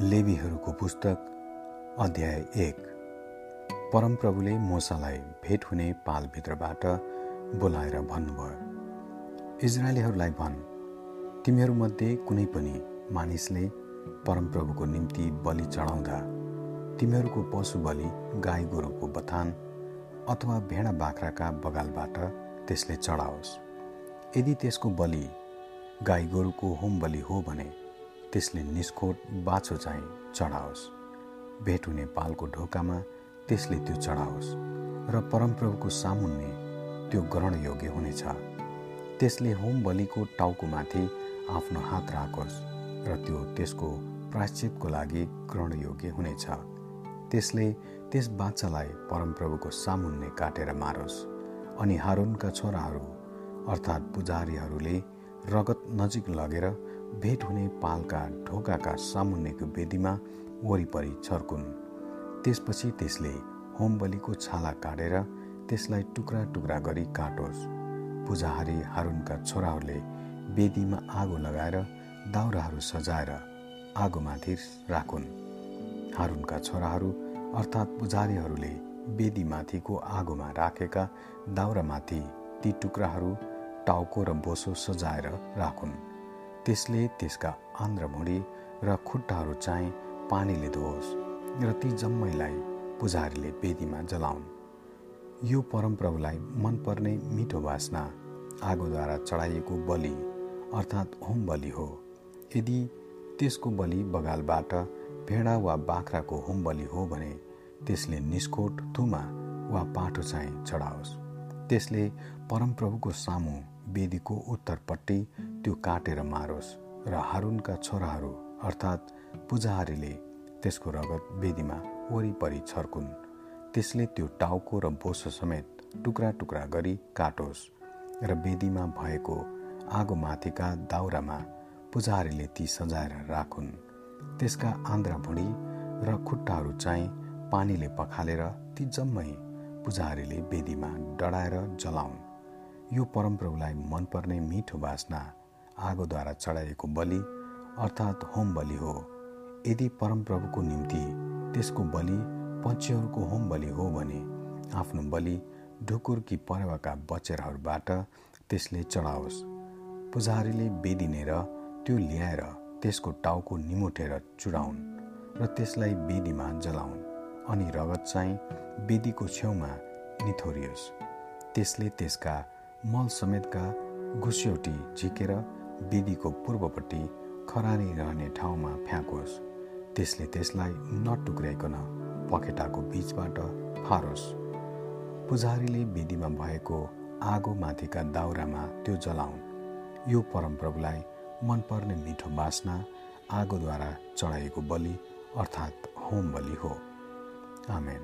लेबीहरूको पुस्तक अध्याय एक। परमप्रभुले मोसालाई भेट हुने पालभित्रबाट बोलाएर भन्नुभयो इजरायलीहरूलाई भन् तिमीहरूमध्ये कुनै पनि मानिसले परमप्रभुको निम्ति बलि चढाउँदा तिमीहरूको पशु बलि गाई गोरुको बथान अथवा भेडा बाख्राका बगालबाट त्यसले चढाओस्। यदि त्यसको बलि गाई गोरुको होम बलि हो भने त्यसले निस्कोट बाछो चाहिँ चढाओस्। भेट हुने पालको ढोकामा त्यसले त्यो चढाओस् र परमप्रभुको सामुन्ने त्यो ग्रहणयोग्य हुनेछ। त्यसले होम बलिको टाउकोमाथि आफ्नो हात राखोस् र त्यो त्यसको प्राश्चितको लागि ग्रहणयोग्य हुनेछ। त्यसले त्यस बाच्छालाई परमप्रभुको सामुन्ने काटेर मारोस् अनि हारुनका छोराहरू अर्थात् पुजारीहरूले रगत नजिक लगेर भेट हुने पालका ढोकाका सामुन्नेको वेदीमा वरिपरि छर्कुन्। त्यसपछि त्यसले होम बलिको छाला काटेर त्यसलाई टुक्रा टुक्रा गरी काटोस्। पूजाहारी हारुनका छोराहरूले वेदीमा आगो लगाएर दाउराहरू सजाएर आगोमाथि राखुन्। हारुनका छोराहरू अर्थात् पुजारीहरूले वेदीमाथिको आगोमा राखेका दाउरामाथि ती टुक्राहरू टाउको र बोसो सजाएर राखुन्। त्यसले त्यसका आन्द्रभुँडी र खुट्टाहरू चाहिँ पानीले धोओस् र ती जम्मैलाई पुजारीले वेदीमा जलाउन्। यो परमप्रभुलाई मनपर्ने मिठो बास्ना आगोद्वारा चढाइएको बलि अर्थात् होम बलि हो। यदि त्यसको बलि बगालबाट भेडा वा बाख्राको होम बलि हो भने त्यसले निस्कोट थुमा वा पाठो चाहिँ चढाओस्। त्यसले परमप्रभुको सामु वेदीको उत्तरपट्टि त्यो काटेर मारोस् र हारुनका छोराहरू अर्थात् पुजारीले त्यसको रगत वेदीमा वरिपरि छर्कुन्। त्यसले त्यो टाउको र बोसो समेत टुक्रा टुक्रा गरी काटोस् र वेदीमा भएको आगोमाथिका दाउरामा पुजारीले ती सजाएर राखुन्। त्यसका आन्द्रा भुँडी र खुट्टाहरू चाहिँ पानीले पखालेर ती जम्मै पुजारीले वेदीमा डढाएर जलाउन्। यो परमप्रभुलाई मनपर्ने मिठो बास्ना आगोद्वारा चढाइएको बलि अर्थात् होम बलि हो। यदि परमप्रभुको निम्ति त्यसको बलि पक्षीहरूको होम बलि हो भने आफ्नो बलि ढुकुर कि परेवाका बचेराहरूबाट त्यसले चढाओस्। पुजारीले बेदिनेर त्यो ल्याएर त्यसको टाउको निमुठेर चुडाउन् र त्यसलाई बेदीमा जलाउन् अनि रगत चाहिँ बेदीको छेउमा निथोरियोस्। त्यसले त्यसका मल समेतका घुस्यौटी झिकेर विधिको पूर्वपट्टि खरानी रहने ठाउँमा फ्याँकोस्। त्यसले त्यसलाई नटुक्राइकन पखेटाको बिचबाट फारोस्। पुजारीले विधिमा भएको आगो माथिका दाउरामा त्यो जलाउन्। यो परमप्रभुलाई मनपर्ने मिठो बास्ना आगोद्वारा चढाइएको बलि अर्थात् होम बलि हो। आमेन।